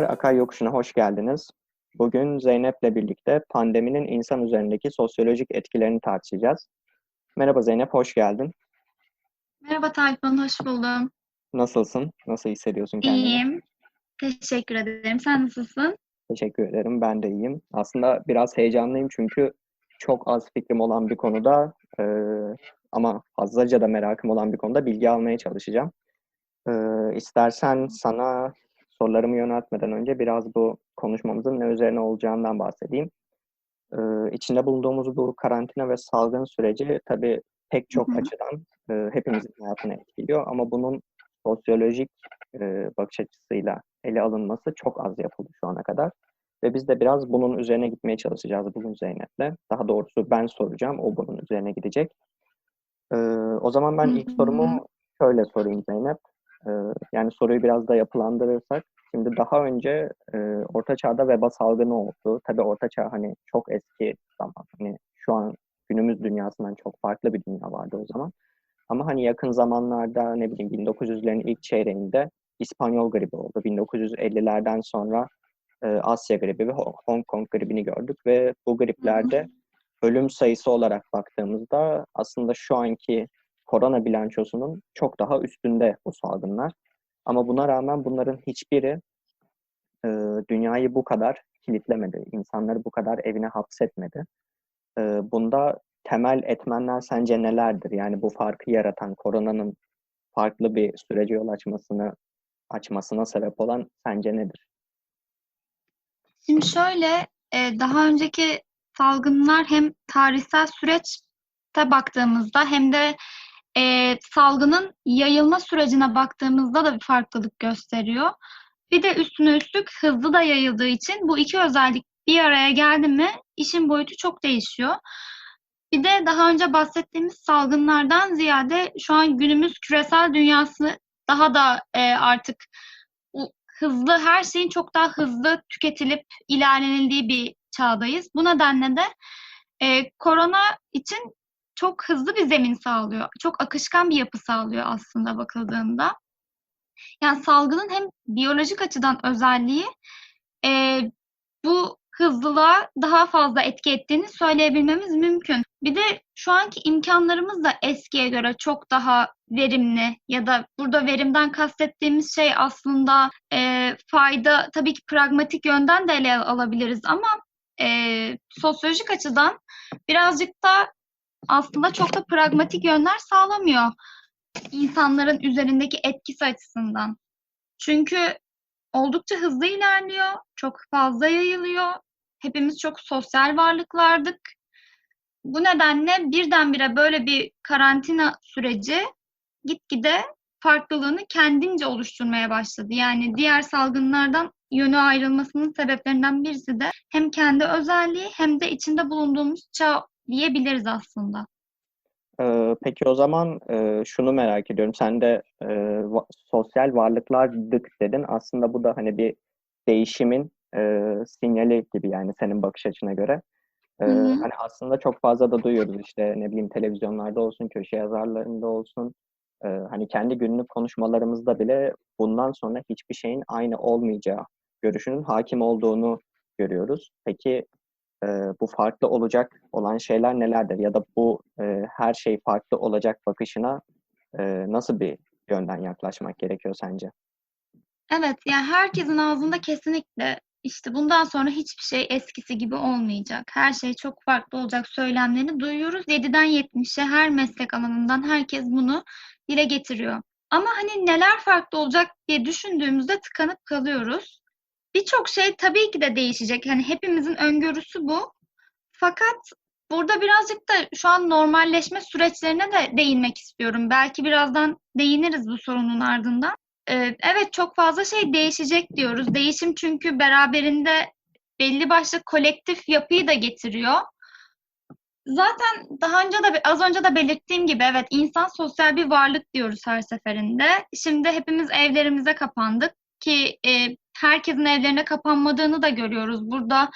Merhabalar, Akay Yokuşu'na hoş geldiniz. Bugün Zeynep'le birlikte pandeminin insan üzerindeki sosyolojik etkilerini tartışacağız. Merhaba Zeynep, hoş geldin. Merhaba Tayfun, hoş buldum. Nasılsın? Nasıl hissediyorsun kendini? İyiyim. Teşekkür ederim. Sen nasılsın? Teşekkür ederim, ben de iyiyim. Aslında biraz heyecanlıyım çünkü çok az fikrim olan bir konuda e, ama fazlaca da merakım olan bir konuda bilgi almaya çalışacağım. E, istersen sana sorularımı yöneltmeden önce biraz bu konuşmamızın ne üzerine olacağından bahsedeyim. Ee, içinde bulunduğumuz bu karantina ve salgın süreci tabii pek çok Hı hı. açıdan e, hepimizin hayatını etkiliyor ama bunun sosyolojik e, bakış açısıyla ele alınması çok az yapıldı şu ana kadar. Ve biz de biraz bunun üzerine gitmeye çalışacağız bugün Zeynep'le. Daha doğrusu ben soracağım, o bunun üzerine gidecek. Ee, o zaman ben ilk sorumu şöyle sorayım Zeynep. Ee, yani soruyu biraz da yapılandırırsak, şimdi daha önce e, Orta Çağ'da veba salgını oldu. Tabii Orta Çağ hani çok eski zaman. Hani şu an günümüz dünyasından çok farklı bir dünya vardı o zaman. Ama hani yakın zamanlarda ne bileyim 1900'lerin ilk çeyreğinde İspanyol gribi oldu. 1950'lerden sonra e, Asya gribi ve Ho- Hong Kong gribini gördük ve bu griplerde ölüm sayısı olarak baktığımızda aslında şu anki korona bilançosunun çok daha üstünde bu salgınlar. Ama buna rağmen bunların hiçbiri e, dünyayı bu kadar kilitlemedi. İnsanları bu kadar evine hapsetmedi. E, bunda temel etmenler sence nelerdir? Yani bu farkı yaratan, koronanın farklı bir sürece yol açmasını açmasına sebep olan sence nedir? Şimdi şöyle, e, daha önceki salgınlar hem tarihsel süreçte baktığımızda hem de e, salgının yayılma sürecine baktığımızda da bir farklılık gösteriyor. Bir de üstüne üstlük hızlı da yayıldığı için bu iki özellik bir araya geldi mi işin boyutu çok değişiyor. Bir de daha önce bahsettiğimiz salgınlardan ziyade şu an günümüz küresel dünyası daha da e, artık hızlı, her şeyin çok daha hızlı tüketilip ilerlenildiği bir çağdayız. Bu nedenle de e, korona için çok hızlı bir zemin sağlıyor. Çok akışkan bir yapı sağlıyor aslında bakıldığında. Yani salgının hem biyolojik açıdan özelliği e, bu hızlılığa daha fazla etki ettiğini söyleyebilmemiz mümkün. Bir de şu anki imkanlarımız da eskiye göre çok daha verimli ya da burada verimden kastettiğimiz şey aslında e, fayda tabii ki pragmatik yönden de ele alabiliriz ama e, sosyolojik açıdan birazcık da aslında çok da pragmatik yönler sağlamıyor insanların üzerindeki etkisi açısından. Çünkü oldukça hızlı ilerliyor, çok fazla yayılıyor. Hepimiz çok sosyal varlıklardık. Bu nedenle birdenbire böyle bir karantina süreci gitgide farklılığını kendince oluşturmaya başladı. Yani diğer salgınlardan yönü ayrılmasının sebeplerinden birisi de hem kendi özelliği hem de içinde bulunduğumuz çağ diyebiliriz aslında. Ee, peki o zaman e, şunu merak ediyorum. Sen de e, va- sosyal varlıklardık dedin. Aslında bu da hani bir değişimin e, sinyali gibi yani senin bakış açına göre. Ee, hani aslında çok fazla da duyuyoruz işte ne bileyim televizyonlarda olsun, köşe yazarlarında olsun. Ee, hani kendi günlük konuşmalarımızda bile bundan sonra hiçbir şeyin aynı olmayacağı görüşünün hakim olduğunu görüyoruz. Peki e, bu farklı olacak olan şeyler nelerdir? Ya da bu e, her şey farklı olacak bakışına e, nasıl bir yönden yaklaşmak gerekiyor sence? Evet, yani herkesin ağzında kesinlikle işte bundan sonra hiçbir şey eskisi gibi olmayacak. Her şey çok farklı olacak söylemlerini duyuyoruz. 7'den 70'e her meslek alanından herkes bunu dile getiriyor. Ama hani neler farklı olacak diye düşündüğümüzde tıkanıp kalıyoruz. Birçok şey tabii ki de değişecek. Hani hepimizin öngörüsü bu. Fakat burada birazcık da şu an normalleşme süreçlerine de değinmek istiyorum. Belki birazdan değiniriz bu sorunun ardından. Ee, evet çok fazla şey değişecek diyoruz. Değişim çünkü beraberinde belli başlı kolektif yapıyı da getiriyor. Zaten daha önce de az önce de belirttiğim gibi evet insan sosyal bir varlık diyoruz her seferinde. Şimdi hepimiz evlerimize kapandık ki e, herkesin evlerine kapanmadığını da görüyoruz. Burada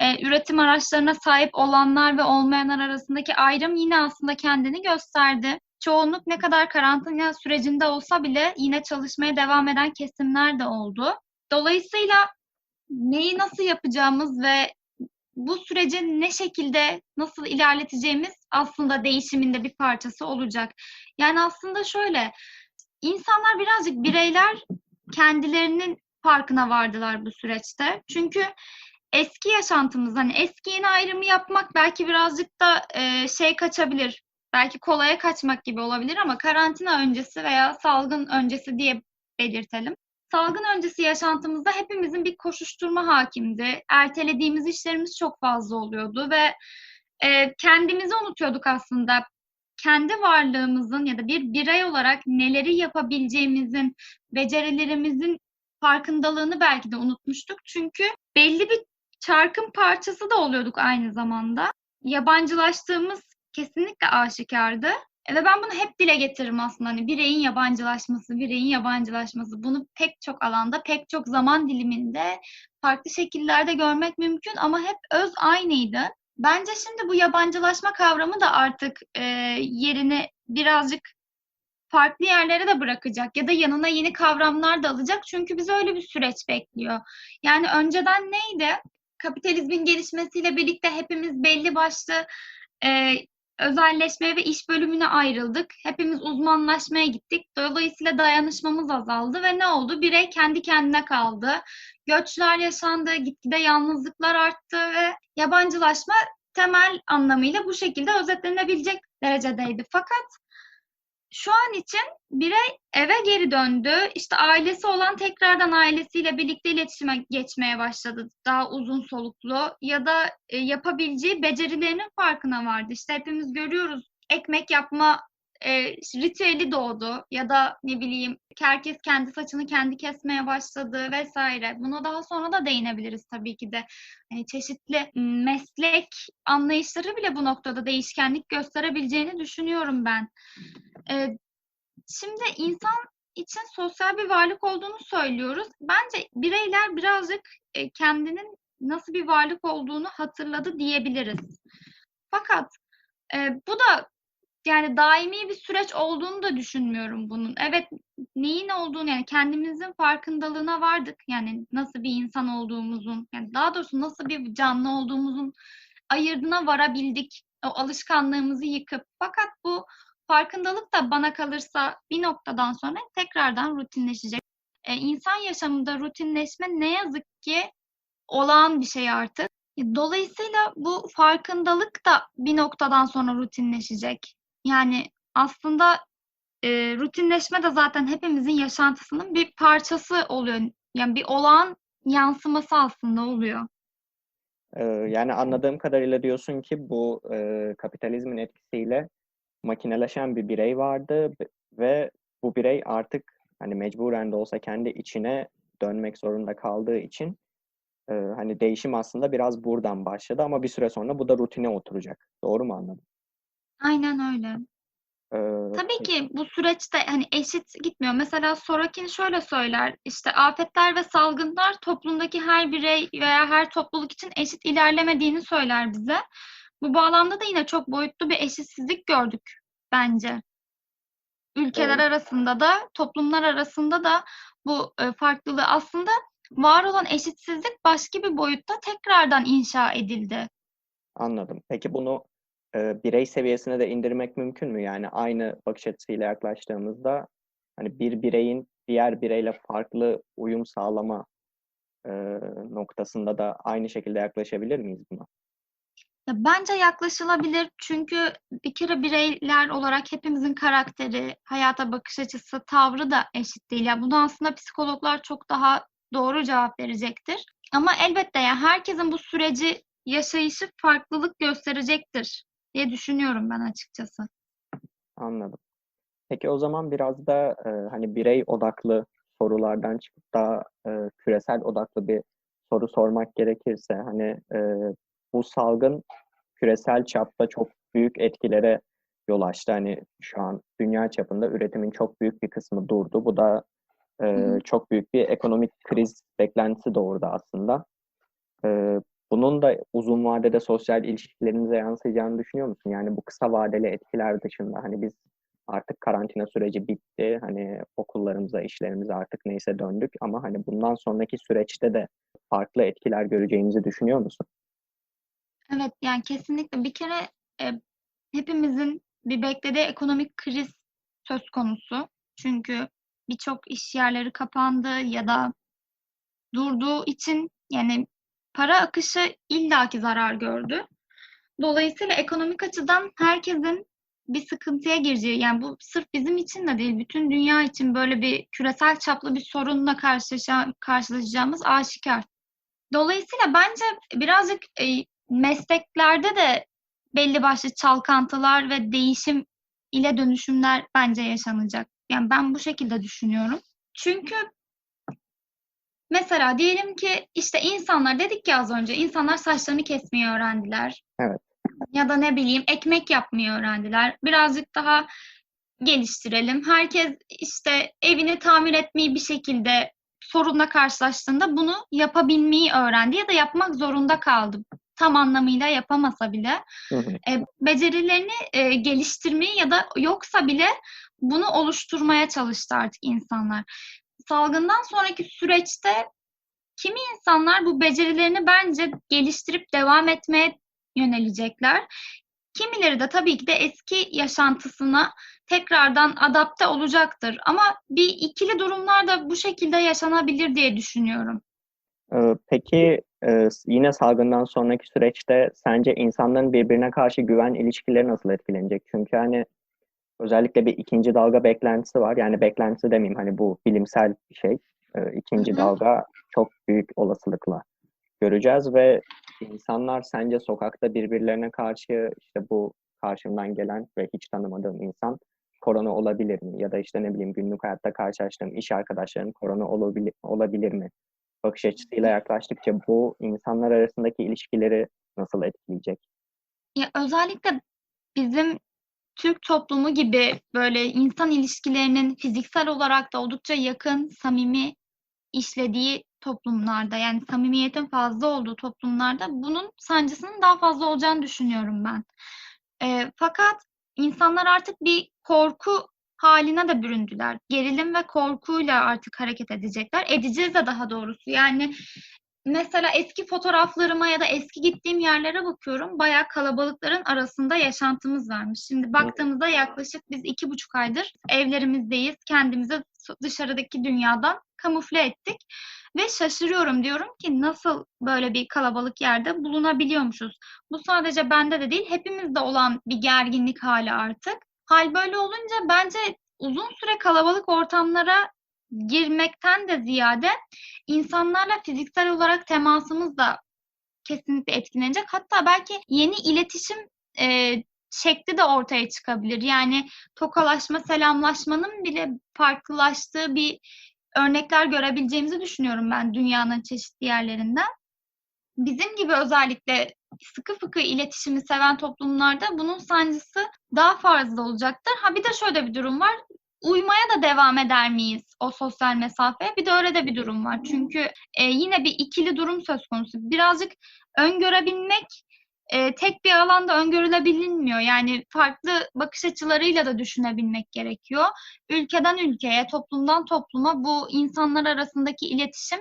e, üretim araçlarına sahip olanlar ve olmayanlar arasındaki ayrım yine aslında kendini gösterdi. Çoğunluk ne kadar karantina sürecinde olsa bile yine çalışmaya devam eden kesimler de oldu. Dolayısıyla neyi nasıl yapacağımız ve bu süreci ne şekilde nasıl ilerleteceğimiz aslında değişiminde bir parçası olacak. Yani aslında şöyle, insanlar birazcık bireyler kendilerinin farkına vardılar bu süreçte. Çünkü eski yaşantımız hani eski yeni ayrımı yapmak belki birazcık da e, şey kaçabilir. Belki kolaya kaçmak gibi olabilir ama karantina öncesi veya salgın öncesi diye belirtelim. Salgın öncesi yaşantımızda hepimizin bir koşuşturma hakimdi. Ertelediğimiz işlerimiz çok fazla oluyordu ve e, kendimizi unutuyorduk aslında. Kendi varlığımızın ya da bir birey olarak neleri yapabileceğimizin, becerilerimizin farkındalığını belki de unutmuştuk. Çünkü belli bir çarkın parçası da oluyorduk aynı zamanda. Yabancılaştığımız kesinlikle aşikardı. E, ve ben bunu hep dile getiririm aslında. Hani bireyin yabancılaşması, bireyin yabancılaşması. Bunu pek çok alanda, pek çok zaman diliminde farklı şekillerde görmek mümkün ama hep öz aynıydı. Bence şimdi bu yabancılaşma kavramı da artık e, yerini birazcık farklı yerlere de bırakacak ya da yanına yeni kavramlar da alacak. Çünkü bizi öyle bir süreç bekliyor. Yani önceden neydi? Kapitalizmin gelişmesiyle birlikte hepimiz belli başlı e, özelleşmeye ve iş bölümüne ayrıldık. Hepimiz uzmanlaşmaya gittik. Dolayısıyla dayanışmamız azaldı ve ne oldu? Birey kendi kendine kaldı. Göçler yaşandı, gitgide yalnızlıklar arttı ve yabancılaşma temel anlamıyla bu şekilde özetlenebilecek derecedeydi. Fakat şu an için birey eve geri döndü. İşte ailesi olan tekrardan ailesiyle birlikte iletişime geçmeye başladı. Daha uzun soluklu ya da e, yapabileceği becerilerinin farkına vardı. İşte hepimiz görüyoruz ekmek yapma e, ritüeli doğdu ya da ne bileyim herkes kendi saçını kendi kesmeye başladı vesaire. Buna daha sonra da değinebiliriz tabii ki de. Yani çeşitli meslek anlayışları bile bu noktada değişkenlik gösterebileceğini düşünüyorum ben. E, şimdi insan için sosyal bir varlık olduğunu söylüyoruz. Bence bireyler birazcık e, kendinin nasıl bir varlık olduğunu hatırladı diyebiliriz. Fakat e, bu da yani daimi bir süreç olduğunu da düşünmüyorum bunun. Evet neyin olduğunu yani kendimizin farkındalığına vardık. Yani nasıl bir insan olduğumuzun, yani daha doğrusu nasıl bir canlı olduğumuzun ayırdına varabildik. O alışkanlığımızı yıkıp. Fakat bu farkındalık da bana kalırsa bir noktadan sonra tekrardan rutinleşecek. Ee, insan yaşamında rutinleşme ne yazık ki olağan bir şey artık. Dolayısıyla bu farkındalık da bir noktadan sonra rutinleşecek. Yani aslında e, rutinleşme de zaten hepimizin yaşantısının bir parçası oluyor. Yani bir olağan yansıması aslında oluyor. Ee, yani anladığım kadarıyla diyorsun ki bu e, kapitalizmin etkisiyle makineleşen bir birey vardı ve bu birey artık hani mecburen de olsa kendi içine dönmek zorunda kaldığı için e, hani değişim aslında biraz buradan başladı ama bir süre sonra bu da rutine oturacak. Doğru mu anladım? Aynen öyle. Ee, Tabii ki bu süreçte hani eşit gitmiyor. Mesela Sorokin şöyle söyler, işte afetler ve salgınlar toplumdaki her birey veya her topluluk için eşit ilerlemediğini söyler bize. Bu bağlamda da yine çok boyutlu bir eşitsizlik gördük bence. Ülkeler evet. arasında da, toplumlar arasında da bu e, farklılığı aslında var olan eşitsizlik başka bir boyutta tekrardan inşa edildi. Anladım. Peki bunu e, birey seviyesine de indirmek mümkün mü? Yani aynı bakış açısıyla yaklaştığımızda hani bir bireyin diğer bireyle farklı uyum sağlama e, noktasında da aynı şekilde yaklaşabilir miyiz buna? Bence yaklaşılabilir çünkü bir kere bireyler olarak hepimizin karakteri, hayata bakış açısı, tavrı da eşit değil. Yani bunu aslında psikologlar çok daha doğru cevap verecektir. Ama elbette ya yani herkesin bu süreci yaşayışı farklılık gösterecektir diye düşünüyorum ben açıkçası. Anladım. Peki o zaman biraz da e, hani birey odaklı sorulardan çıkıp daha e, küresel odaklı bir soru sormak gerekirse hani e, bu salgın küresel çapta çok büyük etkilere yol açtı. Hani şu an dünya çapında üretimin çok büyük bir kısmı durdu. Bu da e, çok büyük bir ekonomik kriz beklentisi doğurdu aslında. E, bunun da uzun vadede sosyal ilişkilerimize yansıyacağını düşünüyor musun? Yani bu kısa vadeli etkiler dışında hani biz artık karantina süreci bitti. Hani okullarımıza, işlerimize artık neyse döndük ama hani bundan sonraki süreçte de farklı etkiler göreceğimizi düşünüyor musun? Evet, yani kesinlikle bir kere e, hepimizin bir beklediği ekonomik kriz söz konusu. Çünkü birçok iş yerleri kapandı ya da durduğu için yani para akışı illaki zarar gördü. Dolayısıyla ekonomik açıdan herkesin bir sıkıntıya gireceği, yani bu sırf bizim için de değil, bütün dünya için böyle bir küresel çaplı bir sorunla karşılaşa, karşılaşacağımız aşikar. Dolayısıyla bence birazcık e, mesleklerde de belli başlı çalkantılar ve değişim ile dönüşümler bence yaşanacak. Yani ben bu şekilde düşünüyorum. Çünkü mesela diyelim ki işte insanlar dedik ki az önce insanlar saçlarını kesmeyi öğrendiler. Evet. Ya da ne bileyim ekmek yapmayı öğrendiler. Birazcık daha geliştirelim. Herkes işte evini tamir etmeyi bir şekilde sorunla karşılaştığında bunu yapabilmeyi öğrendi ya da yapmak zorunda kaldı. Tam anlamıyla yapamasa bile Hı hı. e, becerilerini e, geliştirmeyi ya da yoksa bile bunu oluşturmaya çalıştı artık insanlar. Salgından sonraki süreçte kimi insanlar bu becerilerini bence geliştirip devam etmeye yönelecekler. Kimileri de tabii ki de eski yaşantısına tekrardan adapte olacaktır. Ama bir ikili durumlar da bu şekilde yaşanabilir diye düşünüyorum. Ee, Peki e, yine salgından sonraki süreçte sence insanların birbirine karşı güven ilişkileri nasıl etkilenecek? Çünkü hani özellikle bir ikinci dalga beklentisi var. Yani beklentisi demeyeyim hani bu bilimsel bir şey. Ee, İkinci dalga çok büyük olasılıkla göreceğiz ve insanlar sence sokakta birbirlerine karşı işte bu karşımdan gelen ve hiç tanımadığım insan korona olabilir mi? Ya da işte ne bileyim günlük hayatta karşılaştığım iş arkadaşlarım korona olabilir, olabilir mi? Bakış açısıyla yaklaştıkça bu insanlar arasındaki ilişkileri nasıl etkileyecek? Ya özellikle bizim Türk toplumu gibi böyle insan ilişkilerinin fiziksel olarak da oldukça yakın, samimi işlediği toplumlarda yani samimiyetin fazla olduğu toplumlarda bunun sancısının daha fazla olacağını düşünüyorum ben. Ee, fakat insanlar artık bir korku haline de büründüler. Gerilim ve korkuyla artık hareket edecekler. Edeceğiz de daha doğrusu. Yani mesela eski fotoğraflarıma ya da eski gittiğim yerlere bakıyorum. Bayağı kalabalıkların arasında yaşantımız varmış. Şimdi baktığımızda yaklaşık biz iki buçuk aydır evlerimizdeyiz. Kendimizi dışarıdaki dünyadan kamufle ettik. Ve şaşırıyorum diyorum ki nasıl böyle bir kalabalık yerde bulunabiliyormuşuz. Bu sadece bende de değil hepimizde olan bir gerginlik hali artık. Hal böyle olunca bence uzun süre kalabalık ortamlara girmekten de ziyade insanlarla fiziksel olarak temasımız da kesinlikle etkilenecek. Hatta belki yeni iletişim e, şekli de ortaya çıkabilir. Yani tokalaşma, selamlaşmanın bile farklılaştığı bir örnekler görebileceğimizi düşünüyorum ben dünyanın çeşitli yerlerinden. Bizim gibi özellikle sıkı fıkı iletişimi seven toplumlarda bunun sancısı daha fazla olacaktır. Ha bir de şöyle bir durum var. Uymaya da devam eder miyiz o sosyal mesafeye? Bir de öyle de bir durum var. Çünkü e, yine bir ikili durum söz konusu. Birazcık öngörebilmek e, tek bir alanda öngörülebilinmiyor. Yani farklı bakış açılarıyla da düşünebilmek gerekiyor. Ülkeden ülkeye, toplumdan topluma bu insanlar arasındaki iletişim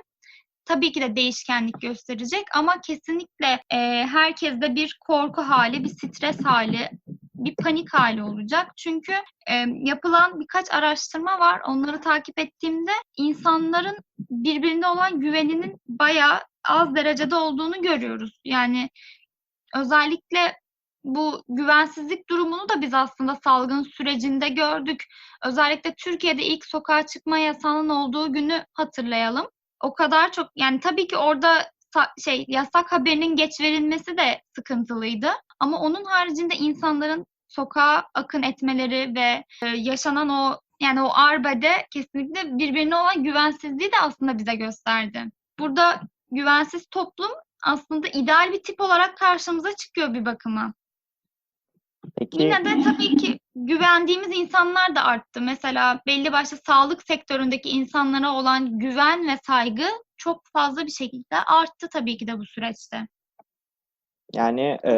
tabii ki de değişkenlik gösterecek ama kesinlikle e, herkeste bir korku hali, bir stres hali, bir panik hali olacak. Çünkü e, yapılan birkaç araştırma var. Onları takip ettiğimde insanların birbirine olan güveninin bayağı az derecede olduğunu görüyoruz. Yani özellikle bu güvensizlik durumunu da biz aslında salgın sürecinde gördük. Özellikle Türkiye'de ilk sokağa çıkma yasağının olduğu günü hatırlayalım. O kadar çok yani tabii ki orada şey yasak haberinin geç verilmesi de sıkıntılıydı. Ama onun haricinde insanların sokağa akın etmeleri ve e, yaşanan o yani o arbede kesinlikle birbirine olan güvensizliği de aslında bize gösterdi. Burada güvensiz toplum aslında ideal bir tip olarak karşımıza çıkıyor bir bakıma. Peki Yine de tabii ki güvendiğimiz insanlar da arttı. Mesela belli başlı sağlık sektöründeki insanlara olan güven ve saygı çok fazla bir şekilde arttı tabii ki de bu süreçte. yani e,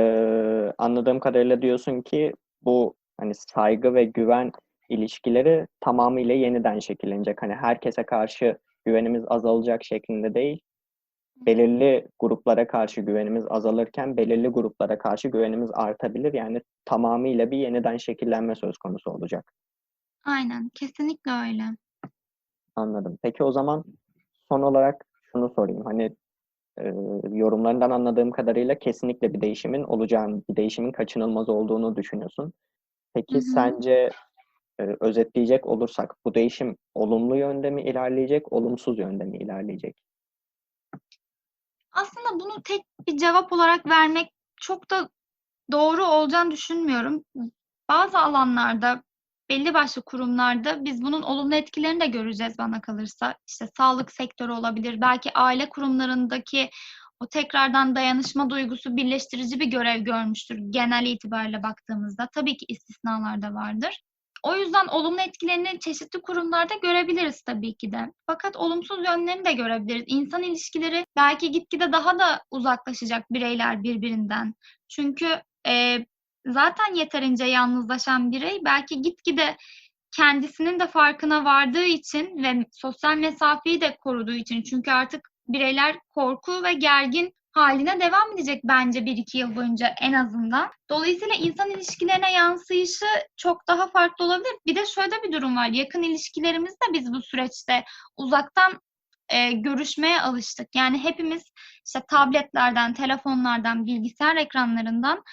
anladığım kadarıyla diyorsun ki bu hani saygı ve güven ilişkileri tamamıyla yeniden şekillenecek. Hani herkese karşı güvenimiz azalacak şeklinde değil. Belirli gruplara karşı güvenimiz azalırken belirli gruplara karşı güvenimiz artabilir. Yani tamamıyla bir yeniden şekillenme söz konusu olacak. Aynen, kesinlikle öyle. Anladım. Peki o zaman son olarak şunu sorayım. Hani e, yorumlarından anladığım kadarıyla kesinlikle bir değişimin olacağını, bir değişimin kaçınılmaz olduğunu düşünüyorsun. Peki Hı hı. sence e, özetleyecek olursak bu değişim olumlu yönde mi ilerleyecek, olumsuz yönde mi ilerleyecek? Aslında bunu tek bir cevap olarak vermek çok da doğru olacağını düşünmüyorum. Bazı alanlarda, belli başlı kurumlarda biz bunun olumlu etkilerini de göreceğiz bana kalırsa. İşte sağlık sektörü olabilir, belki aile kurumlarındaki o tekrardan dayanışma duygusu birleştirici bir görev görmüştür genel itibariyle baktığımızda. Tabii ki istisnalar da vardır. O yüzden olumlu etkilerini çeşitli kurumlarda görebiliriz tabii ki de. Fakat olumsuz yönlerini de görebiliriz. İnsan ilişkileri belki gitgide daha da uzaklaşacak bireyler birbirinden. Çünkü e, zaten yeterince yalnızlaşan birey belki gitgide kendisinin de farkına vardığı için ve sosyal mesafeyi de koruduğu için çünkü artık bireyler korku ve gergin haline devam edecek bence bir iki yıl boyunca en azından. Dolayısıyla insan ilişkilerine yansıyışı çok daha farklı olabilir. Bir de şöyle bir durum var. Yakın ilişkilerimizde biz bu süreçte uzaktan e, görüşmeye alıştık. Yani hepimiz işte tabletlerden, telefonlardan, bilgisayar ekranlarından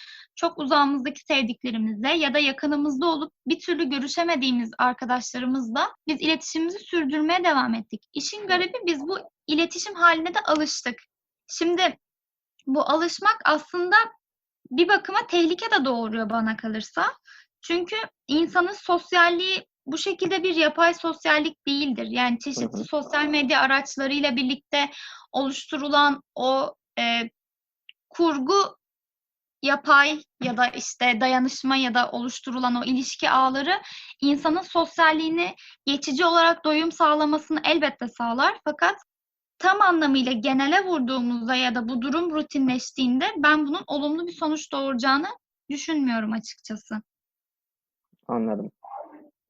çok uzağımızdaki sevdiklerimizle ya da yakınımızda olup bir türlü görüşemediğimiz arkadaşlarımızla biz iletişimimizi sürdürmeye devam ettik. İşin garibi biz bu iletişim haline de alıştık. Şimdi bu alışmak aslında bir bakıma tehlike de doğuruyor bana kalırsa. Çünkü insanın sosyalliği bu şekilde bir yapay sosyallik değildir. Yani çeşitli sosyal medya araçlarıyla birlikte oluşturulan o e, kurgu yapay ya da işte dayanışma ya da oluşturulan o ilişki ağları insanın sosyalliğini geçici olarak doyum sağlamasını elbette sağlar. Fakat tam anlamıyla genele vurduğumuzda ya da bu durum rutinleştiğinde ben bunun olumlu bir sonuç doğuracağını düşünmüyorum açıkçası. Anladım.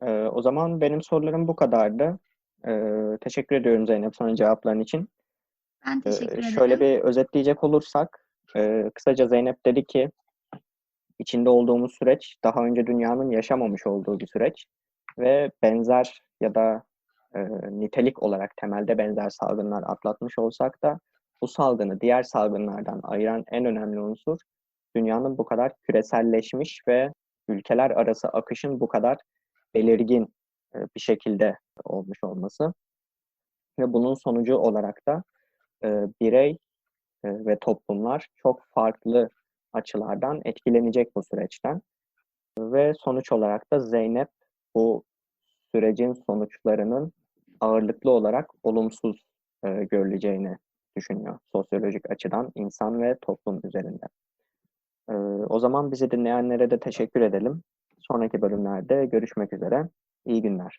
Ee, o zaman benim sorularım bu kadardı. Ee, teşekkür ediyorum Zeynep sana cevapların için. Ben Ee, teşekkür ederim. şöyle bir özetleyecek olursak, e, kısaca Zeynep dedi ki içinde olduğumuz süreç daha önce dünyanın yaşamamış olduğu bir süreç ve benzer ya da e, nitelik olarak temelde benzer salgınlar atlatmış olsak da bu salgını diğer salgınlardan ayıran en önemli unsur dünyanın bu kadar küreselleşmiş ve ülkeler arası akışın bu kadar belirgin e, bir şekilde olmuş olması ve bunun sonucu olarak da e, birey ve toplumlar çok farklı açılardan etkilenecek bu süreçten. Ve sonuç olarak da Zeynep bu sürecin sonuçlarının ağırlıklı olarak olumsuz e, görüleceğini düşünüyor sosyolojik açıdan insan ve toplum üzerinde. E, o zaman bizi dinleyenlere de teşekkür edelim. Sonraki bölümlerde görüşmek üzere. İyi günler.